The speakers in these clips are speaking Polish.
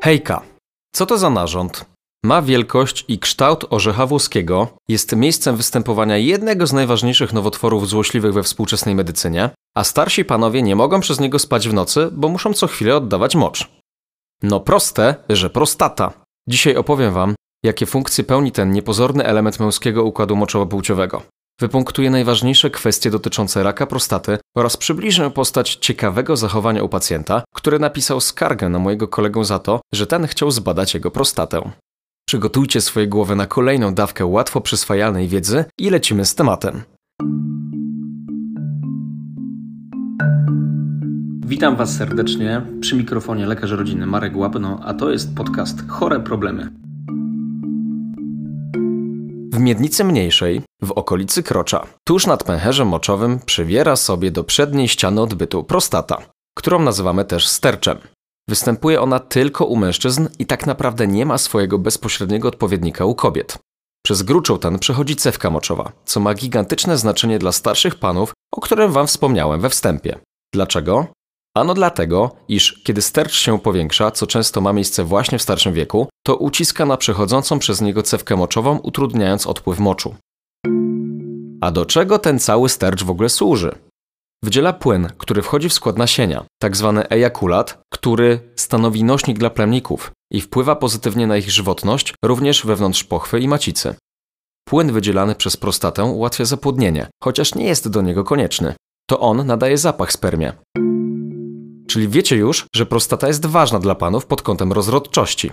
Hejka. Co to za narząd? Ma wielkość i kształt orzecha włoskiego, jest miejscem występowania jednego z najważniejszych nowotworów złośliwych we współczesnej medycynie, a starsi panowie nie mogą przez niego spać w nocy, bo muszą co chwilę oddawać mocz. No proste, że prostata. Dzisiaj opowiem wam, jakie funkcje pełni ten niepozorny element męskiego układu moczowo-płciowego. Wypunktuję najważniejsze kwestie dotyczące raka prostaty oraz przybliżę postać ciekawego zachowania u pacjenta, który napisał skargę na mojego kolegę za to, że ten chciał zbadać jego prostatę. Przygotujcie swoje głowy na kolejną dawkę łatwo przyswajalnej wiedzy i lecimy z tematem. Witam Was serdecznie przy mikrofonie lekarz rodzinny Marek Łapno, a to jest podcast Chore Problemy. W miednicy mniejszej, w okolicy krocza, tuż nad pęcherzem moczowym przywiera sobie do przedniej ściany odbytu prostata, którą nazywamy też sterczem. Występuje ona tylko u mężczyzn i tak naprawdę nie ma swojego bezpośredniego odpowiednika u kobiet. Przez gruczoł ten przechodzi cewka moczowa, co ma gigantyczne znaczenie dla starszych panów, o którym Wam wspomniałem we wstępie. Dlaczego? Ano dlatego, iż kiedy stercz się powiększa, co często ma miejsce właśnie w starszym wieku, to uciska na przechodzącą przez niego cewkę moczową, utrudniając odpływ moczu. A do czego ten cały stercz w ogóle służy? Wydziela płyn, który wchodzi w skład nasienia, tak zwany ejakulat, który stanowi nośnik dla plemników i wpływa pozytywnie na ich żywotność, również wewnątrz pochwy i macicy. Płyn wydzielany przez prostatę ułatwia zapłodnienie, chociaż nie jest do niego konieczny. To on nadaje zapach spermie. Czyli wiecie już, że prostata jest ważna dla panów pod kątem rozrodczości.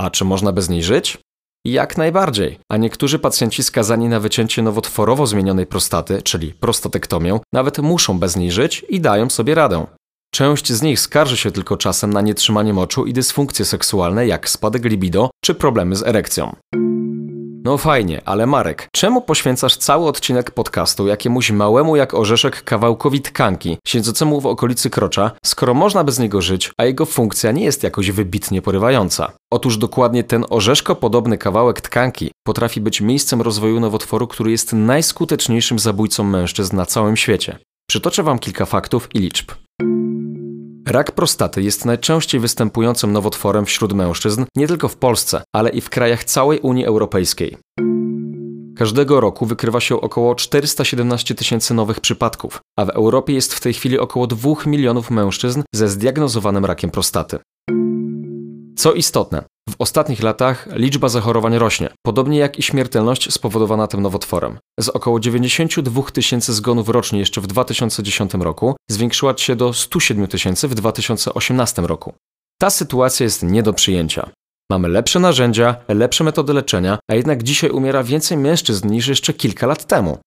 A czy można bez niej żyć? Jak najbardziej. A niektórzy pacjenci skazani na wycięcie nowotworowo zmienionej prostaty, czyli prostatektomię, nawet muszą bez niej żyć i dają sobie radę. Część z nich skarży się tylko czasem na nietrzymanie moczu i dysfunkcje seksualne, jak spadek libido czy problemy z erekcją. No fajnie, ale Marek, czemu poświęcasz cały odcinek podcastu jakiemuś małemu jak orzeszek kawałkowi tkanki, siedzącemu w okolicy krocza, skoro można bez niego żyć, a jego funkcja nie jest jakoś wybitnie porywająca? Otóż dokładnie ten orzeszko podobny kawałek tkanki potrafi być miejscem rozwoju nowotworu, który jest najskuteczniejszym zabójcą mężczyzn na całym świecie. Przytoczę wam kilka faktów i liczb. Rak prostaty jest najczęściej występującym nowotworem wśród mężczyzn nie tylko w Polsce, ale i w krajach całej Unii Europejskiej. Każdego roku wykrywa się około 417 tysięcy nowych przypadków, a w Europie jest w tej chwili około 2 milionów mężczyzn ze zdiagnozowanym rakiem prostaty. Co istotne, w ostatnich latach liczba zachorowań rośnie, podobnie jak i śmiertelność spowodowana tym nowotworem. Z około 92 tysięcy zgonów rocznie jeszcze w 2010 roku zwiększyła się do 107 tysięcy w 2018 roku. Ta sytuacja jest nie do przyjęcia. Mamy lepsze narzędzia, lepsze metody leczenia, a jednak dzisiaj umiera więcej mężczyzn niż jeszcze kilka lat temu.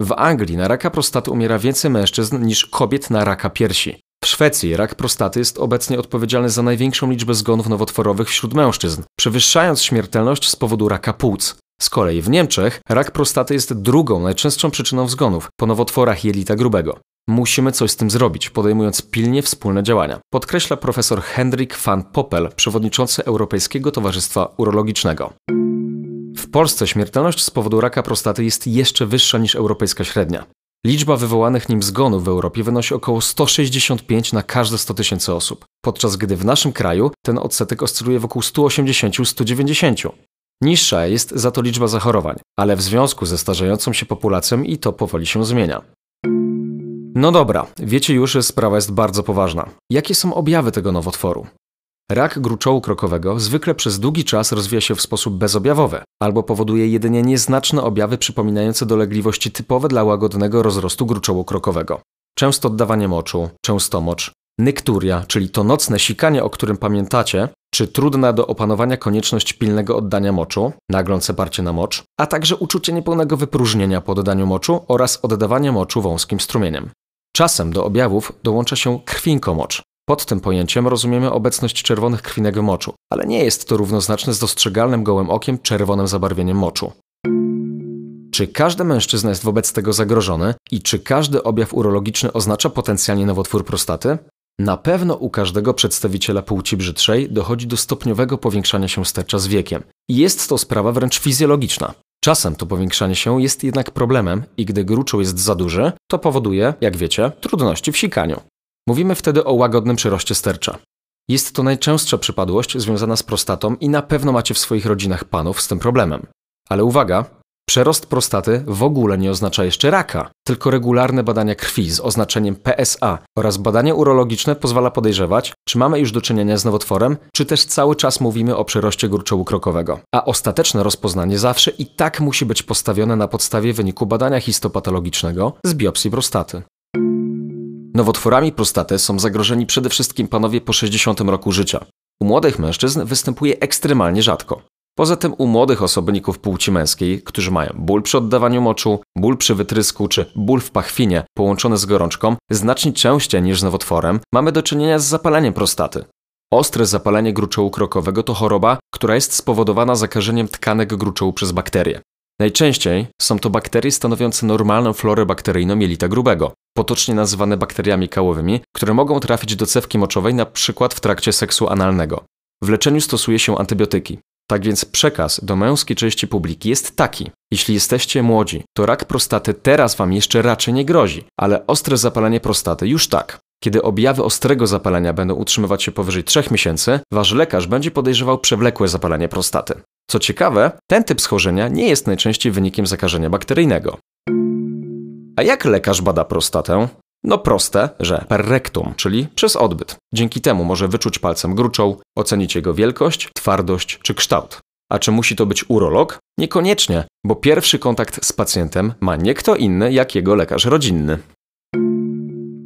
W Anglii na raka prostaty umiera więcej mężczyzn niż kobiet na raka piersi. W Szwecji rak prostaty jest obecnie odpowiedzialny za największą liczbę zgonów nowotworowych wśród mężczyzn, przewyższając śmiertelność z powodu raka płuc. Z kolei w Niemczech rak prostaty jest drugą najczęstszą przyczyną zgonów po nowotworach jelita grubego. Musimy coś z tym zrobić, podejmując pilnie wspólne działania, podkreśla profesor Hendrik van Poppel, przewodniczący Europejskiego Towarzystwa Urologicznego. W Polsce śmiertelność z powodu raka prostaty jest jeszcze wyższa niż europejska średnia. Liczba wywołanych nim zgonów w Europie wynosi około 165 na każde 100 tysięcy osób, podczas gdy w naszym kraju ten odsetek oscyluje wokół 180-190. Niższa jest za to liczba zachorowań, ale w związku ze starzejącą się populacją i to powoli się zmienia. No dobra, wiecie już, że sprawa jest bardzo poważna. Jakie są objawy tego nowotworu? Rak gruczołu krokowego zwykle przez długi czas rozwija się w sposób bezobjawowy, albo powoduje jedynie nieznaczne objawy przypominające dolegliwości typowe dla łagodnego rozrostu gruczołu krokowego. Często oddawanie moczu, często mocz, nykturia, czyli to nocne sikanie, o którym pamiętacie, czy trudna do opanowania konieczność pilnego oddania moczu, naglące parcie na mocz, a także uczucie niepełnego wypróżnienia po oddaniu moczu oraz oddawanie moczu wąskim strumieniem. Czasem do objawów dołącza się krwinkomocz, pod tym pojęciem rozumiemy obecność czerwonych krwinek w moczu, ale nie jest to równoznaczne z dostrzegalnym gołym okiem czerwonym zabarwieniem moczu. Czy każdy mężczyzna jest wobec tego zagrożony i czy każdy objaw urologiczny oznacza potencjalnie nowotwór prostaty? Na pewno u każdego przedstawiciela płci brzydszej dochodzi do stopniowego powiększania się stercza z wiekiem. Jest to sprawa wręcz fizjologiczna. Czasem to powiększanie się jest jednak problemem i gdy gruczoł jest za duży, to powoduje, jak wiecie, trudności w sikaniu. Mówimy wtedy o łagodnym przyroście stercza. Jest to najczęstsza przypadłość związana z prostatą i na pewno macie w swoich rodzinach panów z tym problemem. Ale uwaga, Przerost prostaty w ogóle nie oznacza jeszcze raka, tylko regularne badania krwi z oznaczeniem PSA oraz badanie urologiczne pozwala podejrzewać, czy mamy już do czynienia z nowotworem, czy też cały czas mówimy o przeroście gruczołu krokowego. A ostateczne rozpoznanie zawsze i tak musi być postawione na podstawie wyniku badania histopatologicznego z biopsji prostaty. Nowotworami prostaty są zagrożeni przede wszystkim panowie po 60 roku życia. U młodych mężczyzn występuje ekstremalnie rzadko. Poza tym u młodych osobników płci męskiej, którzy mają ból przy oddawaniu moczu, ból przy wytrysku czy ból w pachwinie połączony z gorączką, znacznie częściej niż z nowotworem, mamy do czynienia z zapaleniem prostaty. Ostre zapalenie gruczołu krokowego to choroba, która jest spowodowana zakażeniem tkanek gruczołu przez bakterie. Najczęściej są to bakterie stanowiące normalną florę bakteryjną jelita grubego, potocznie nazywane bakteriami kałowymi, które mogą trafić do cewki moczowej przykład w trakcie seksu analnego. W leczeniu stosuje się antybiotyki. Tak więc przekaz do męskiej części publiki jest taki. Jeśli jesteście młodzi, to rak prostaty teraz wam jeszcze raczej nie grozi, ale ostre zapalenie prostaty już tak. Kiedy objawy ostrego zapalenia będą utrzymywać się powyżej 3 miesięcy, wasz lekarz będzie podejrzewał przewlekłe zapalenie prostaty. Co ciekawe, ten typ schorzenia nie jest najczęściej wynikiem zakażenia bakteryjnego. A jak lekarz bada prostatę? No proste, że per rectum, czyli przez odbyt. Dzięki temu może wyczuć palcem gruczoł, ocenić jego wielkość, twardość czy kształt. A czy musi to być urolog? Niekoniecznie, bo pierwszy kontakt z pacjentem ma nie kto inny jak jego lekarz rodzinny.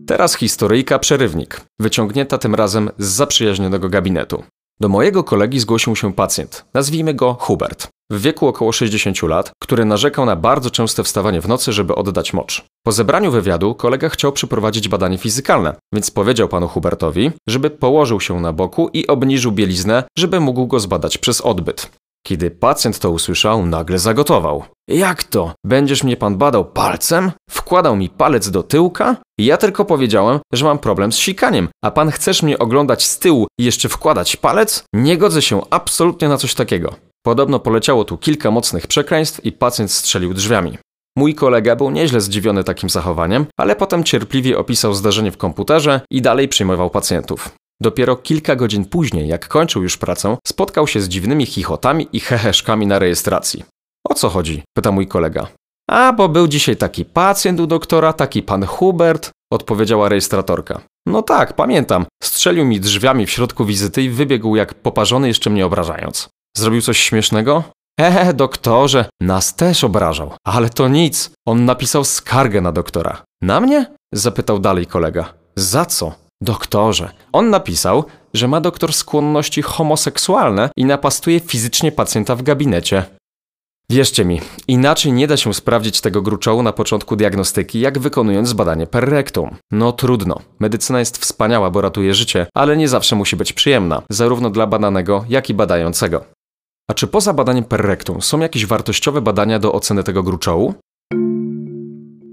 Teraz historyjka przerywnik, wyciągnięta tym razem z zaprzyjaźnionego gabinetu. Do mojego kolegi zgłosił się pacjent, nazwijmy go Hubert, w wieku około 60 lat, który narzekał na bardzo częste wstawanie w nocy, żeby oddać mocz. Po zebraniu wywiadu kolega chciał przeprowadzić badanie fizykalne, więc powiedział panu Hubertowi, żeby położył się na boku i obniżył bieliznę, żeby mógł go zbadać przez odbyt. Kiedy pacjent to usłyszał, nagle zagotował. Jak to? Będziesz mnie pan badał palcem? Wkładał mi palec do tyłka? Ja tylko powiedziałem, że mam problem z sikaniem, a pan chcesz mnie oglądać z tyłu i jeszcze wkładać palec? Nie godzę się absolutnie na coś takiego. Podobno poleciało tu kilka mocnych przekleństw i pacjent strzelił drzwiami. Mój kolega był nieźle zdziwiony takim zachowaniem, ale potem cierpliwie opisał zdarzenie w komputerze i dalej przyjmował pacjentów. Dopiero kilka godzin później, jak kończył już pracę, spotkał się z dziwnymi chichotami i heheszkami na rejestracji. O co chodzi? pyta mój kolega. A, bo był dzisiaj taki pacjent u doktora, taki pan Hubert, odpowiedziała rejestratorka. No tak, pamiętam. Strzelił mi drzwiami w środku wizyty i wybiegł jak poparzony, jeszcze mnie obrażając. Zrobił coś śmiesznego? Ehe, doktorze, nas też obrażał. Ale to nic. On napisał skargę na doktora. Na mnie? Zapytał dalej kolega. Za co? Doktorze. On napisał, że ma doktor skłonności homoseksualne i napastuje fizycznie pacjenta w gabinecie. Wierzcie mi, inaczej nie da się sprawdzić tego gruczołu na początku diagnostyki, jak wykonując badanie per rectum. No trudno. Medycyna jest wspaniała, bo ratuje życie, ale nie zawsze musi być przyjemna, zarówno dla badanego, jak i badającego. A czy poza badaniem per rectum są jakieś wartościowe badania do oceny tego gruczołu?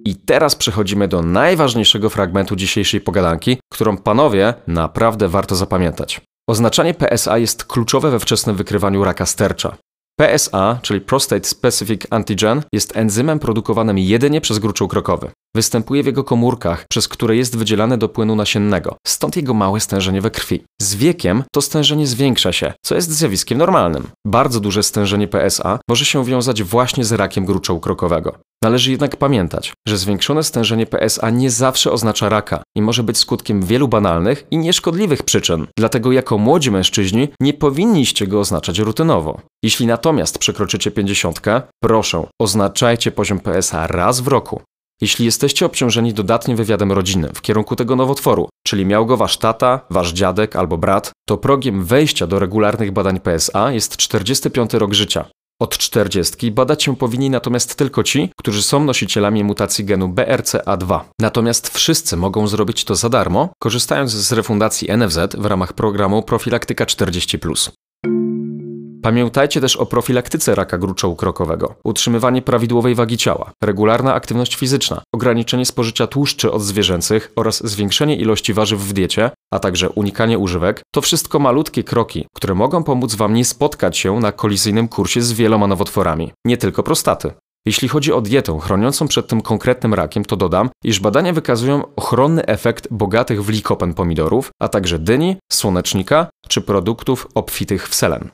I teraz przechodzimy do najważniejszego fragmentu dzisiejszej pogadanki, którą panowie naprawdę warto zapamiętać. Oznaczanie PSA jest kluczowe we wczesnym wykrywaniu raka stercza. PSA, czyli Prostate Specific Antigen, jest enzymem produkowanym jedynie przez gruczoł krokowy. Występuje w jego komórkach, przez które jest wydzielane do płynu nasiennego, stąd jego małe stężenie we krwi. Z wiekiem to stężenie zwiększa się, co jest zjawiskiem normalnym. Bardzo duże stężenie PSA może się wiązać właśnie z rakiem gruczołu krokowego. Należy jednak pamiętać, że zwiększone stężenie PSA nie zawsze oznacza raka i może być skutkiem wielu banalnych i nieszkodliwych przyczyn. Dlatego jako młodzi mężczyźni nie powinniście go oznaczać rutynowo. Jeśli natomiast przekroczycie 50, proszę, oznaczajcie poziom PSA raz w roku. Jeśli jesteście obciążeni dodatnim wywiadem rodzinnym w kierunku tego nowotworu, czyli miał go wasz tata, wasz dziadek albo brat, to progiem wejścia do regularnych badań PSA jest 45 rok życia. Od 40 badać się powinni natomiast tylko ci, którzy są nosicielami mutacji genu BRCA2. Natomiast wszyscy mogą zrobić to za darmo, korzystając z refundacji NFZ w ramach programu Profilaktyka 40. Pamiętajcie też o profilaktyce raka gruczołu krokowego, utrzymywanie prawidłowej wagi ciała, regularna aktywność fizyczna, ograniczenie spożycia tłuszczy odzwierzęcych oraz zwiększenie ilości warzyw w diecie, a także unikanie używek, to wszystko malutkie kroki, które mogą pomóc Wam nie spotkać się na kolizyjnym kursie z wieloma nowotworami, nie tylko prostaty. Jeśli chodzi o dietę chroniącą przed tym konkretnym rakiem, to dodam, iż badania wykazują ochronny efekt bogatych w likopen pomidorów, a także dyni, słonecznika czy produktów obfitych w selen.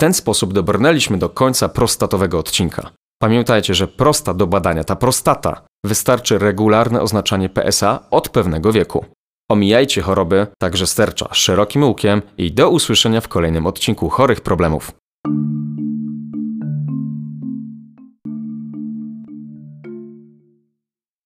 Ten sposób dobrnęliśmy do końca prostatowego odcinka. Pamiętajcie, że prosta do badania, ta prostata, wystarczy regularne oznaczanie PSA od pewnego wieku. Omijajcie choroby, także stercza, szerokim łukiem i do usłyszenia w kolejnym odcinku chorych problemów.